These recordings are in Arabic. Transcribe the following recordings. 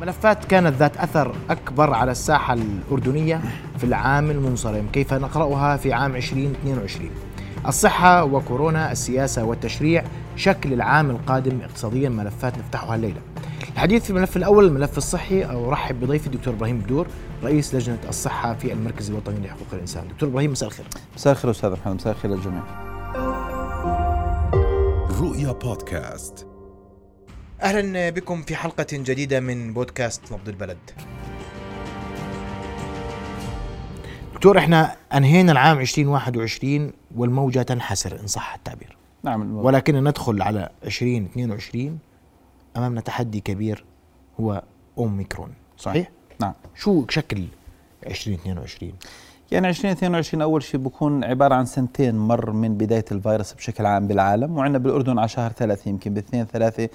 ملفات كانت ذات أثر أكبر على الساحة الأردنية في العام المنصرم كيف نقرأها في عام 2022 الصحة وكورونا السياسة والتشريع شكل العام القادم اقتصاديا ملفات نفتحها الليلة. الحديث في الملف الأول الملف الصحي أرحب بضيفي الدكتور إبراهيم بدور رئيس لجنة الصحة في المركز الوطني لحقوق الإنسان. دكتور إبراهيم مساء الخير. مساء الخير أستاذ محمد مساء الخير للجميع. رؤيا بودكاست. أهلا بكم في حلقة جديدة من بودكاست نبض البلد. دكتور إحنا أنهينا العام 2021 والموجة تنحسر إن صح التعبير. نعم ولكن ندخل على 2022 امامنا تحدي كبير هو أوميكرون صحيح؟ نعم شو شكل 2022 يعني 2022 أول شيء بكون عبارة عن سنتين مر من بداية الفيروس بشكل عام بالعالم وعندنا بالأردن على شهر ثلاثة يمكن باثنين ثلاثة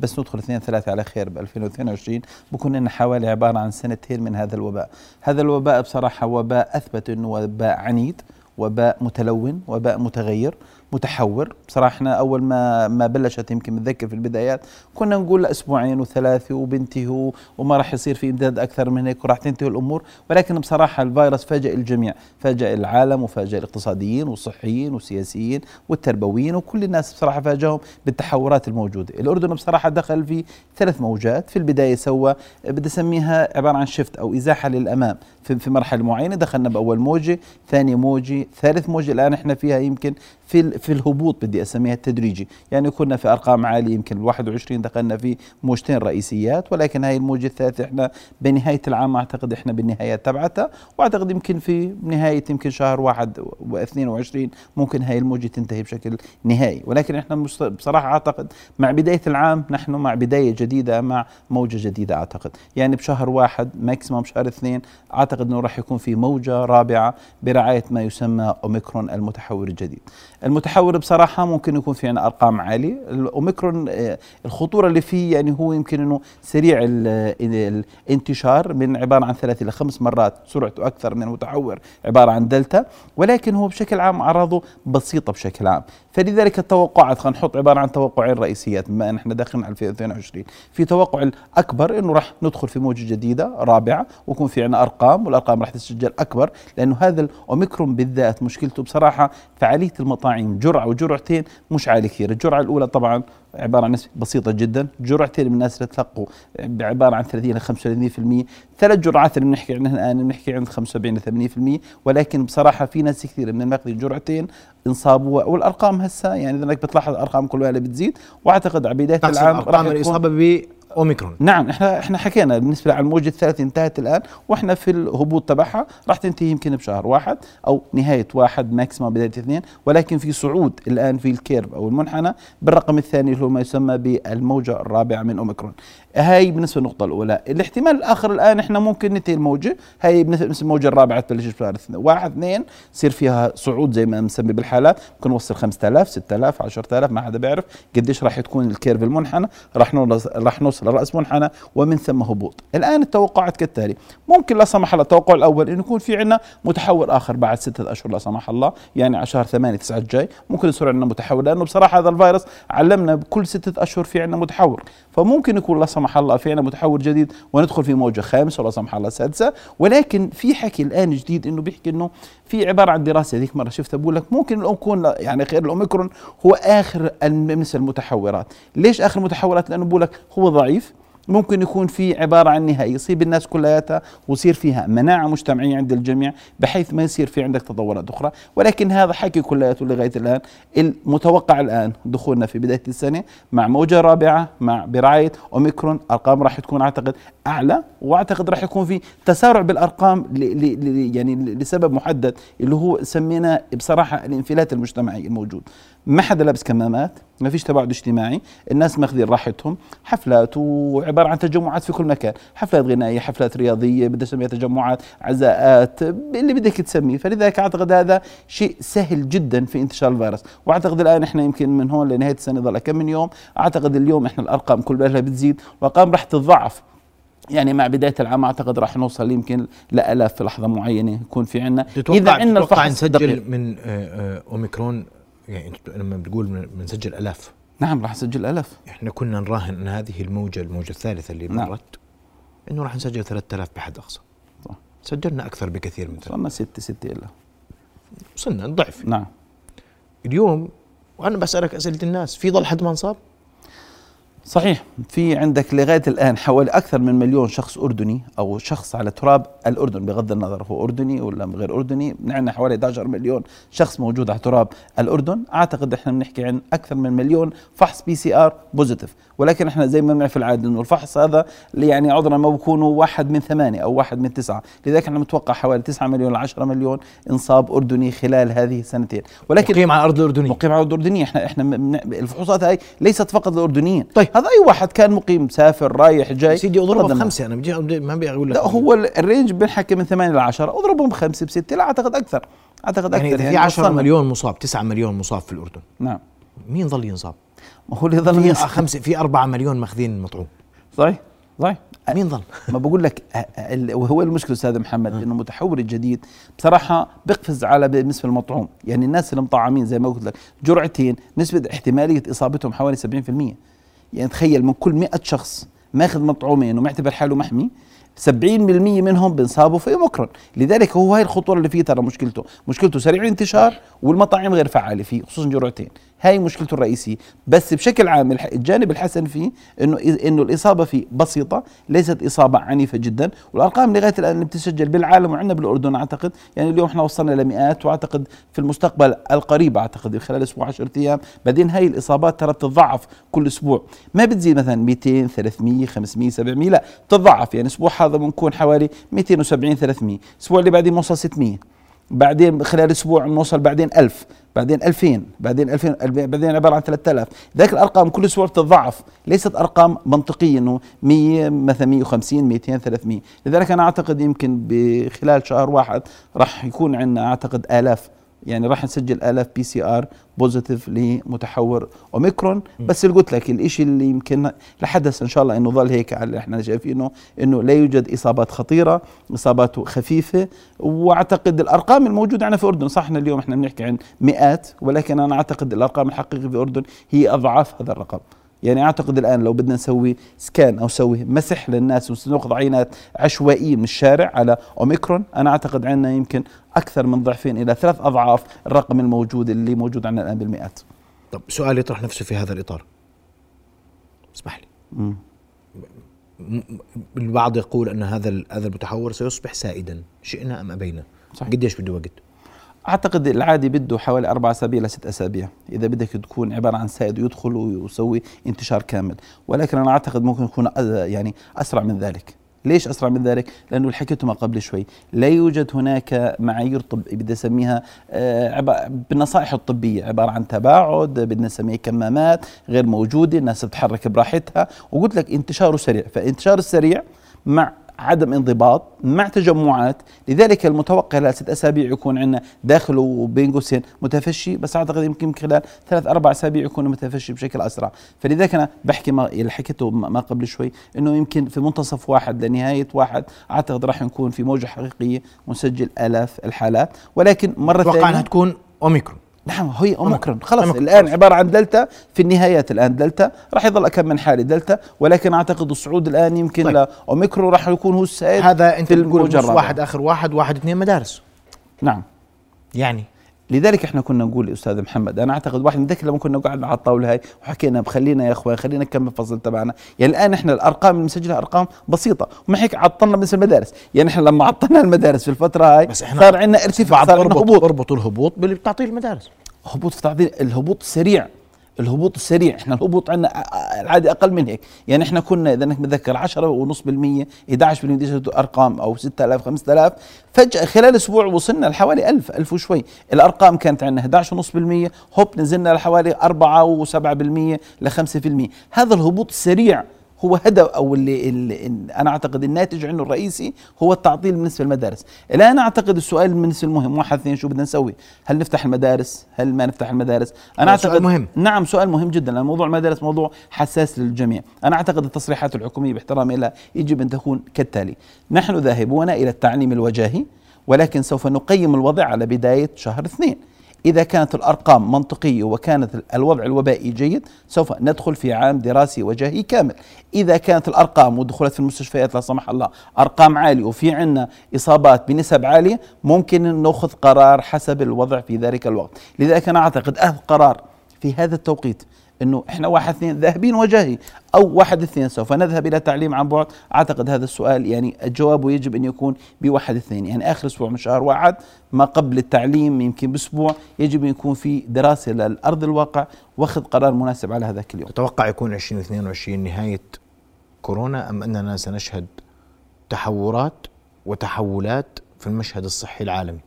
بس ندخل اثنين ثلاثة على خير ب 2022 بكون لنا حوالي عبارة عن سنتين من هذا الوباء. هذا الوباء بصراحة وباء أثبت إنه وباء عنيد وباء متلون وباء متغير متحور. بصراحة إحنا أول ما ما بلشت يمكن بتذكر في البدايات كنا نقول لاسبوعين وثلاثة وبنتهوا وما راح يصير في إمداد أكثر من هيك وراح تنتهي الأمور. ولكن بصراحة الفيروس فاجئ الجميع فاجئ العالم وفاجئ الاقتصاديين والصحيين والسياسيين والتربويين وكل الناس بصراحة فاجئهم بالتحورات الموجودة. الأردن بصراحة دخل في ثلاث موجات في البداية سوى بدي أسميها عبارة عن شفت أو إزاحة للأمام. في, في مرحلة معينة دخلنا بأول موجة ثاني موجة ثالث موجة الآن إحنا فيها يمكن في في الهبوط بدي أسميها التدريجي. يعني كنا في أرقام عالية يمكن 21 دخلنا في موجتين رئيسيات ولكن هاي الموجة الثالثة إحنا بنهاية العام أعتقد إحنا بالنهايات تبعتها وأعتقد يمكن في نهاية يمكن شهر واحد و22 ممكن هاي الموجة تنتهي بشكل نهائي. ولكن إحنا بصراحة أعتقد مع بداية العام نحن مع بداية جديدة مع موجة جديدة أعتقد. يعني بشهر واحد ماكسيموم شهر اثنين أعتقد إنه راح يكون في موجة رابعة برعاية ما يسمى أوميكرون المتحور الجديد. المتحور بصراحة ممكن يكون في عنا أرقام عالية. الأوميكرون آه، الخطورة اللي فيه يعني هو يمكن إنه سريع الانتشار من عبارة عن ثلاث إلى خمس مرات سرعته أكثر من المتحور عبارة عن دلتا ولكن هو بشكل عام أعراضه بسيطة بشكل عام. فلذلك التوقعات خلينا نحط عبارة عن توقعين رئيسيات بما إن إحنا داخلين على 2022 في توقع الأكبر إنه راح ندخل في موجة جديدة رابعة ويكون في عنا أرقام والأرقام راح تسجل أكبر لأنه هذا الأوميكرون بالذات مشكلته بصراحة فعالية جرعة وجرعتين مش عاليه كثير. الجرعة الأولى طبعا عبارة عن نسبة بسيطة جدا. جرعتين من الناس اللي تلقوا بعباره عن 30 إلى 35% ثلاث جرعات اللي بنحكي عنها الآن بنحكي عن 75 ل 80% ولكن بصراحة في ناس كثير من الماخذين جرعتين انصابوا والأرقام هسه يعني إذا بتلاحظ الارقام كلها بتزيد. وأعتقد على بدايه العام أرقام الإصابة أوميكرون. نعم إحنا إحنا حكينا بالنسبة على الموجة الثالثة انتهت الآن وإحنا في الهبوط تبعها راح تنتهي يمكن بشهر واحد أو نهاية واحد maximum بداية اثنين ولكن في صعود الآن في ال curve أو المنحنى بالرقم الثاني اللي هو ما يسمى بالموجة الرابعة من أوميكرون. هاي بالنسبة للنقطة الأولى. الاحتمال الآخر الآن إحنا ممكن ننتهي الموجة. هاي بالنسبة الموجه الرابعة تبلش بشهر واحد اثنين يصير فيها صعود زي ما مسمي بالحالات. ممكن نوصل 5000 6000 10000 ما حدا بيعرف قديش راح تكون الكيرف المنحنى. راح راح نوصل رأس منحنى ومن ثم هبوط. الآن التوقعات كالتالي. ممكن لا سمح الله التوقع الأول انه يكون في عندنا متحور آخر بعد ستة أشهر لا سمح الله يعني على شهر 8 9 الجاي. ممكن يصير عندنا متحور لأنه بصراحة هذا الفيروس علمنا بكل ستة أشهر في عندنا متحور. فممكن يكون لا سمح الله في عندنا متحور جديد وندخل في موجة خامسة ولا سمح الله سادسة. ولكن في حكي الآن جديد إنه بيحكي إنه في عبارة عن دراسة ذيك مرة شفتها بقول لك ممكن يكون يعني غير الأوميكرون هو آخر المتحورات. ليش آخر المتحورات؟ لأنه بقول لك هو ضعيف. ممكن يكون في عبارة عن نهاية يصيب الناس كلياتها ويصير فيها مناعة مجتمعية عند الجميع بحيث ما يصير في عندك تطورات أخرى. ولكن هذا حكي كلياته لغاية الآن. المتوقع الآن دخولنا في بداية السنة مع موجة رابعة مع برعاية أوميكرون. أرقام راح تكون أعتقد أعلى وأعتقد راح يكون في تسارع بالأرقام يعني لسبب محدد اللي هو سمينا بصراحة الانفلات المجتمعي الموجود. ما حدا لابس كمامات. ما فيش تباعد اجتماعي الناس ماخذين راحتهم حفلات وعبارة عن تجمعات في كل مكان حفلات غنائية حفلات رياضية بدي اسميها تجمعات عزاءات اللي بدك تسميه فلذلك أعتقد هذا شيء سهل جدا في انتشار الفيروس. وأعتقد الآن إحنا يمكن من هون لنهاية السنة ضل كم من يوم أعتقد اليوم إحنا الأرقام كل بالها بتزيد وأرقام راح تتضاعف يعني مع بداية العام أعتقد راح نوصل يمكن لآلاف في لحظة معينة يكون في عندنا إذا عندنا الفحص نسجل من آه، آه، أوميكرون يعني أنت لما بتقول بنسجل الاف نعم راح نسجل ألف. إحنا كنا نراهن إن هذه الموجة الموجة الثالثة اللي نعم. مرت إنه راح نسجل 3000 بحد أقصى. صح. سجلنا أكثر بكثير من وصلنا ستة ستة إلا وصلنا الضعف نعم. اليوم وأنا بسألك أسئلة الناس في ضل حد ما انصاب؟ صحيح. في عندك لغاية الآن حوالي أكثر من مليون شخص أردني أو شخص على تراب الأردن بغض النظر هو أردني ولا غير أردني. عندنا حوالي 11 مليون شخص موجود على تراب الأردن. أعتقد إحنا بنحكي عن أكثر من مليون فحص PCR positive ولكن إحنا زي ما بنعرف في العادة إنه الفحص هذا اللي يعني عذرا ما بكونوا واحد من ثمانية أو واحد من تسعة. لذلك إحنا متوقع حوالي 9 مليون ل 10 مليون إنصاب أردني خلال هذه السنتين. ولكن مقيم على الأرض الأردنية. مقيم على الأرض الأردنية. إحنا إحنا الفحوصات هاي ليست فقط للأردنيين. طيب. هذا أي واحد كان مقيم مسافر رايح جاي. سيدي النظر. بخمسه أنا بدي ما بدي أقول لك لا هو ال- الرينج بنحكي من 8 ل 10 اضربهم بخمسه بستة لا أعتقد أكثر. أعتقد يعني أكثر إذا في 10 وصلنا. مليون مصاب 9 مليون مصاب في الأردن. نعم. مين ظل ينصاب؟ ما هو اللي ظل في خمسة في 4 مليون ماخذين مطعوم. صحيح صحيح. مين ظل؟ ما بقول لك وهو المشكلة أستاذ محمد إنه المتحور الجديد. بصراحة بقفز على بالنسبة للمطعوم. يعني الناس اللي مطعمين زي ما قلت لك جرعتين نسبة احتمالية إصابتهم حوالي 70% يعني تخيل من كل 100 شخص ماخذ مطعومين ومعتبر حاله محمي 70% منهم بنصابوا في أوميكرون. لذلك هو هاي الخطورة اللي فيه ترى مشكلته. مشكلته سريع الانتشار والمطاعم غير فعالة فيه خصوصا جرعتين. هاي مشكلته الرئيسية. بس بشكل عام الجانب الحسن فيه إنه إنه الإصابة فيه بسيطة ليست إصابة عنيفة جدا. والأرقام لغاية الآن اللي بتسجل بالعالم وعندنا بالأردن أعتقد يعني اليوم إحنا وصلنا لمئات وأعتقد في المستقبل القريب أعتقد خلال أسبوع 10 أيام. بعدين هاي الإصابات ترى بتتضاعف كل أسبوع. ما بتزيد مثلا 200 300 500 700 لا بتتضاعف يعني أسبوع هذا بنكون حوالي 270 300 الأسبوع اللي بعدين بنوصل 600 بعدين خلال أسبوع بنوصل بعدين 1000 بعدين 2000 بعدين 2000 بعدين عبارة عن 3000 ذاك الأرقام كل أسبوع بتتضاعف ليست أرقام منطقية إنه 100 مثلا 150 200 300 لذلك أنا أعتقد يمكن بخلال شهر واحد راح يكون عندنا أعتقد آلاف يعني راح نسجل آلاف PCR positive لمتحور أوميكرون. بس اللي قلت لك الشيء اللي يمكن لحدث إن شاء الله إنه ظل هيك على اللي إحنا شايفينه إنه لا يوجد إصابات خطيرة اصاباته خفيفة. وأعتقد الأرقام الموجودة عندنا في الاردن صح إحنا اليوم إحنا بنحكي عن مئات ولكن أنا أعتقد الأرقام الحقيقية في الاردن هي أضعاف هذا الرقم. يعني أعتقد الآن لو بدنا نسوي سكان أو نسوي مسح للناس وناخذ عينات عشوائية من الشارع على أوميكرون أنا أعتقد عندنا يمكن أكثر من ضعفين إلى ثلاث أضعاف الرقم الموجود اللي موجود عندنا الآن بالمئات. طب سؤال يطرح نفسه في هذا الإطار. اسمح لي. م- البعض يقول أن هذا هذا المتحور سيصبح سائدا شئنا أم أبينا؟ صحيح. قديش بده وقت؟ أعتقد العادي بده حوالي أربع أسابيع لست أسابيع. إذا بدك تكون عبارة عن سائد ويدخل ويسوي انتشار كامل. ولكن أنا أعتقد ممكن يكون يعني أسرع من ذلك. ليش أسرع من ذلك؟ لأنه حكيته ما قبل شوي، لا يوجد هناك معايير طب بدي أسميها آه، بالنصائح الطبية. عبارة عن تباعد، بدنا نسميه كمامات غير موجودة، الناس تتحرك براحتها، وقلت لك انتشاره سريع، فالانتشار السريع مع عدم انضباط مع تجمعات. لذلك المتوقع خلال ست أسابيع يكون عندنا داخل وبين قوسين متفشي بس أعتقد يمكن خلال ثلاث أربع أسابيع يكون متفشي بشكل أسرع. فلذلك أنا بحكي ما اللي حكيته ما قبل شوي إنه يمكن في منتصف واحد لنهاية واحد أعتقد راح نكون في موجة حقيقية ونسجل آلاف الحالات. ولكن مرة أتوقع إنها ثانية تكون أوميكرون. نعم هي اوميكرون خلص أوميكرون. الآن عبارة عن دلتا. في النهايات الآن دلتا. راح يظل كم من حاله دلتا. ولكن أعتقد الصعود الآن يمكن طيب. لاوميكرون راح يكون هو السائد هذا أنت بتقول. واحد آخر واحد واحد اثنين مدارس. نعم. يعني لذلك إحنا كنا نقول أستاذ محمد أنا أعتقد واحد نتذكر لما كنا قعدنا على الطاولة هاي وحكينا بخلينا يا اخوان خلينا نكمل الفصل تبعنا. يعني الآن إحنا الأرقام المسجلة أرقام بسيطة وما هيك عطلنا بالنسبة للمدارس يعني إحنا لما عطلنا المدارس في الفترة هاي بس إحنا صار عندنا ارتفاع صار عندنا اربط هبوط. اربطوا الهبوط باللي بتعطيه المدارس. هبوط في تعطيل الهبوط السريع الهبوط السريع. إحنا الهبوط عندنا العادي أقل من هيك. يعني إحنا كنا إذا انك متذكر 10 ونص بالمية 11 بالمية دي أرقام أو 6000 5000 فجأة خلال أسبوع وصلنا لحوالي 1000 1000 وشوي. الأرقام كانت عندنا 11 ونص بالمية. هوب نزلنا لحوالي 4 و7 بالمية ل 5 بالمية. هذا الهبوط السريع هو هدف أو اللي, اللي أنا أعتقد الناتج عنه الرئيسي هو التعطيل بالنسبة للمدارس. الآن أعتقد السؤال بالنسبة المهم واحد اثنين شو بدنا نسوي؟ هل نفتح المدارس؟ هل ما نفتح المدارس؟ أنا هذا سؤال أعتقد مهم. نعم سؤال مهم جدا لأن موضوع المدارس موضوع حساس للجميع، أنا أعتقد التصريحات الحكومية باحترامي لها يجب أن تكون كالتالي، نحن ذاهبون إلى التعليم الوجاهي ولكن سوف نقيم الوضع على بداية شهر اثنين. إذا كانت الأرقام منطقية وكانت الوضع الوبائي جيد سوف ندخل في عام دراسي وجاهي كامل. إذا كانت الأرقام ودخولات في المستشفيات لا سمح الله أرقام عالية وفي عندنا إصابات بنسب عالية ممكن نأخذ قرار حسب الوضع في ذلك الوقت. لذلك أنا أعتقد أخذ قرار في هذا التوقيت إنه إحنا واحد اثنين ذاهبين وجاهي أو واحد اثنين سوف نذهب إلى تعليم عن بعد. أعتقد هذا السؤال يعني جوابه يجب أن يكون بواحد اثنين. يعني آخر أسبوع من شهر واحد ما قبل التعليم يمكن بأسبوع يجب أن يكون في دراسة للأرض الواقع واخذ قرار مناسب على هذاك اليوم. تتوقع يكون 2022 نهاية كورونا أم أننا سنشهد تحورات وتحولات في المشهد الصحي العالمي؟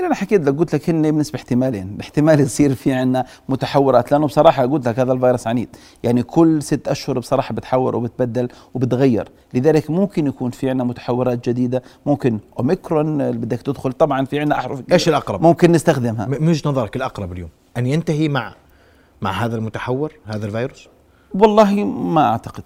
إيه، أنا حكيت لك قلت لك هن بنسبة احتمالين. احتمال يصير في عندنا متحورات. لأنه بصراحة قلت لك هذا الفيروس عنيد. يعني كل ست أشهر بصراحة بتحور وبتبدل وبتغير. لذلك ممكن يكون في عندنا متحورات جديدة. ممكن أوميكرون اللي بدك تدخل. طبعا في عندنا احرف إيش الأقرب؟ ممكن نستخدمها. من وجهة نظرك الأقرب اليوم؟ أن ينتهي مع مع هذا المتحور هذا الفيروس؟ والله ما أعتقد.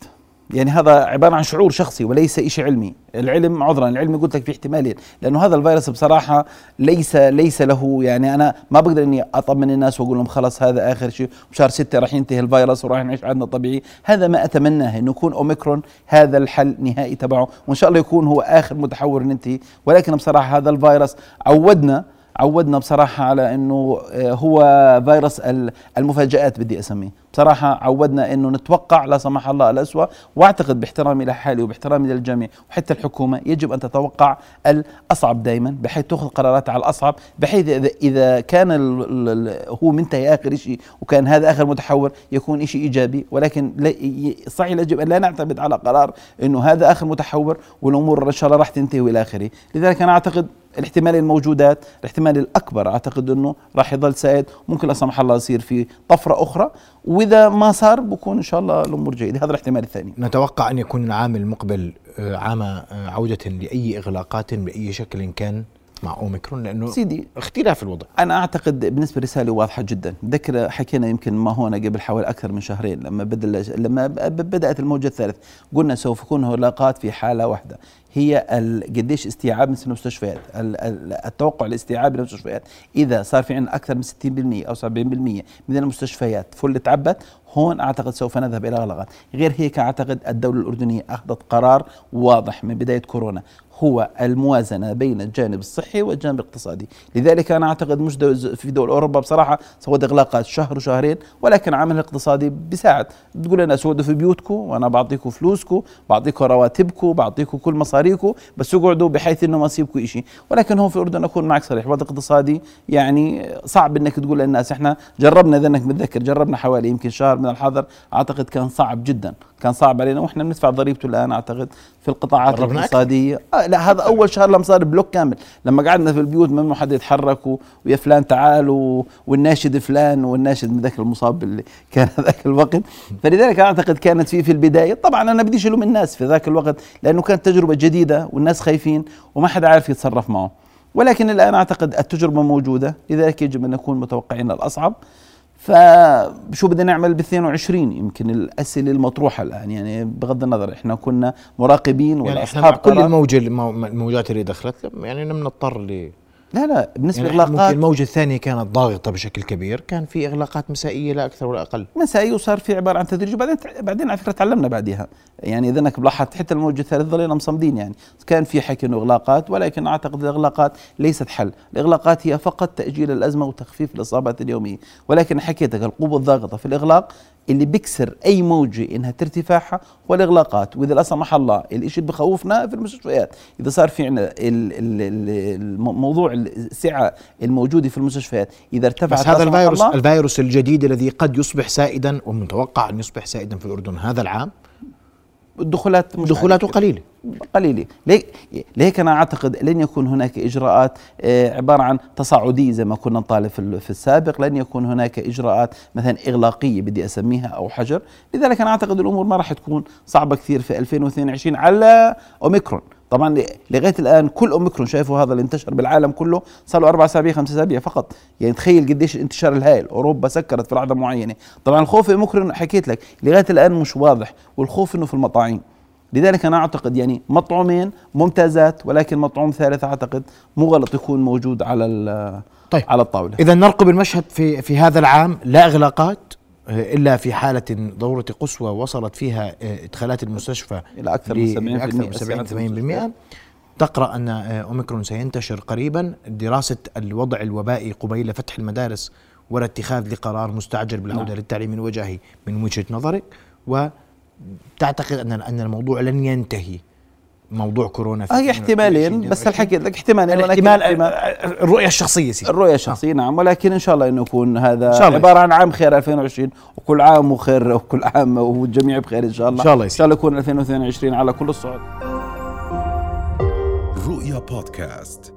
يعني هذا عبارة عن شعور شخصي وليس شيء علمي. العلم عذرا العلم قلت لك في احتمالين. لأنه هذا الفيروس بصراحة ليس ليس له يعني أنا ما بقدر إني أطمن الناس وأقول لهم خلاص هذا آخر شيء بشهر ستة راح ينتهي الفيروس وراح نعيش عندنا طبيعي هذا ما أتمناه إنه يكون أوميكرون هذا الحل نهائي تبعه. وإن شاء الله يكون هو آخر متحور ننتهي ولكن بصراحة هذا الفيروس عودنا عودنا بصراحة على أنه آه، هو فيروس المفاجآت بدي أسميه. بصراحة عودنا أنه نتوقع لا سمح الله الأسوأ وأعتقد باحترامي لحالي وباحترامي للجميع وحتى الحكومة يجب أن تتوقع الأصعب دائما بحيث تأخذ قرارات على الأصعب بحيث إذا, كان هو منتهي آخر شيء وكان هذا آخر متحور يكون شيء إيجابي ولكن صحيح يجب أن لا نعتمد على قرار أنه هذا آخر متحور والأمور إن شاء الله راح تنتهي وإلى آخره. لذلك أنا أعتقد الاحتمال الموجودات الاحتمال الأكبر أعتقد أنه راح يضل سائد ممكن لا سمح الله يصير في طفرة أخرى. وإذا ما صار بكون إن شاء الله الأمور جيدة. هذا الاحتمال الثاني. نتوقع أن يكون العام المقبل آه، عام آه، عودة لأي إغلاقات بأي شكل كان. مع أوميكرون لأنه سيدي اختلاف الوضع. أنا أعتقد بالنسبة رسالة واضحة جدا. ذكر حكينا يمكن ما هنا قبل حوالي أكثر من شهرين لما بدل لما بدأت الموجة الثالث قلنا سوف يكون هلاقات في حالة واحدة هي قديش استيعاب من المستشفيات التوقع الاستيعاب للمستشفيات إذا صار في عندنا أكثر من 60% أو 70% من المستشفيات فل تعبت هون أعتقد سوف نذهب إلى غلقات غير هيك أعتقد الدولة الأردنية أخذت قرار واضح من بداية كورونا هو الموازنة بين الجانب الصحي والجانب الاقتصادي. لذلك أنا أعتقد مش دول في دول أوروبا بصراحة سوت إغلاقات شهر وشهرين ولكن عمل الاقتصادي بيساعد. بتقول لنا اقعدوا في بيوتكم وأنا بعطيكم فلوسكم بعطيكم رواتبكم بعطيكم كل مصاريكم بس اقعدوا بحيث إنه ما يصيبكم شيء ولكن هون في الأردن أكون معك صريح الوضع الاقتصادي يعني صعب إنك تقول للناس إحنا جربنا إذا إنك متذكر جربنا حوالي يمكن شهر من الحظر أعتقد كان صعب جدا. كان صعب علينا وإحنا بندفع ضريبته الآن أعتقد في القطاعات الاقتصادية. آه لا هذا أول شهر لما صار بلوك كامل. لما قعدنا في البيوت ممنوع حد يتحرك ويا فلان تعال والناشد فلان والناشد من ذاك المصاب اللي كان ذاك الوقت. فلذلك أعتقد كانت في في البداية. طبعا أنا بديش الوم الناس في ذاك الوقت لأنه كانت تجربة جديدة والناس خايفين وما حدا عارف يتصرف معه. ولكن الآن أعتقد التجربة موجودة. لذلك يجب أن نكون متوقعين الأصعب. فشو بدنا نعمل ب 22 يمكن الأسئلة المطروحة الآن. يعني بغض النظر إحنا كنا مراقبين يعني والأصحاب كل الموجة الموجات اللي دخلت يعني لم نضطر لا لا بالنسبة يعني ممكن الموجة الثانية كانت ضاغطة بشكل كبير كان في إغلاقات مسائية لا أكثر ولا أقل. مسائية وصار في عبارة عن تدريج وبعدين بعدين على فكرة تعلمنا بعدها يعني إذا أنك لاحظت حتى الموجة الثالثة ظلينا مصمدين يعني. كان في حكي إنه إغلاقات ولكن أعتقد الإغلاقات ليست حل. الإغلاقات هي فقط تأجيل الأزمة وتخفيف الإصابات اليومية. ولكن حكيتك القوة الضاغطة في الإغلاق اللي بيكسر أي موجة إنها ترتفاعها هو الاغلاقات وإذا لا سمح الله الشيء اللي بخوفنا في المستشفيات. إذا صار في عندنا الموضوع السعة الموجودة في المستشفيات إذا ارتفعت بس هذا الفيروس الفيروس الجديد الذي قد يصبح سائدا ومتوقع أن يصبح سائدا في الأردن هذا العام الدخولات دخولاته قليلة. قليلة. لهيك أنا أعتقد لن يكون هناك إجراءات آه، عبارة عن تصاعدية زي ما كنا نطالب في السابق. لن يكون هناك إجراءات مثلا إغلاقية بدي أسميها أو حجر. لذلك أنا أعتقد الأمور ما راح تكون صعبة كثير في 2022 على أوميكرون. طبعا لغاية الآن كل أوميكرون شايفوا هذا اللي انتشر بالعالم كله صار له أربع أسابيع خمس أسابيع فقط. يعني تخيل قديش الانتشار الهائل. أوروبا سكرت في لحظه معينة. طبعا الخوف أوميكرون حكيت لك لغاية الآن مش واضح والخوف إنه في المطاعيم لذلك أنا أعتقد يعني مطعومين ممتازات ولكن مطعوم ثالث أعتقد مو غلط يكون موجود على طيب. على الطاولة. اذا نرقب المشهد في في هذا العام. لا إغلاقات. إلا في حالة ضروره قصوى وصلت فيها آه، إدخالات المستشفى إلى أكثر من 70% أكثر من 70 80% تقرأ أن آه، أوميكرون سينتشر قريبا. دراسة الوضع الوبائي قبيل فتح المدارس ولا اتخاذ لقرار مستعجل بالعودة نعم. للتعليم الوجاهي من وجهة نظرك. وتعتقد أن أن الموضوع لن ينتهي. موضوع كورونا هي احتمالين بس الحكي لك احتمالين الاحتمال الرؤية الشخصية سيدي. الرؤية الشخصية آه. نعم ولكن إن شاء الله إنه يكون هذا إن شاء الله. عبارة عن عام خير 2020 وكل عام وخير وكل عام والجميع بخير إن شاء الله. إن شاء الله إن شاء الله يكون 2022 على كل الصعد رؤيا بودكاست.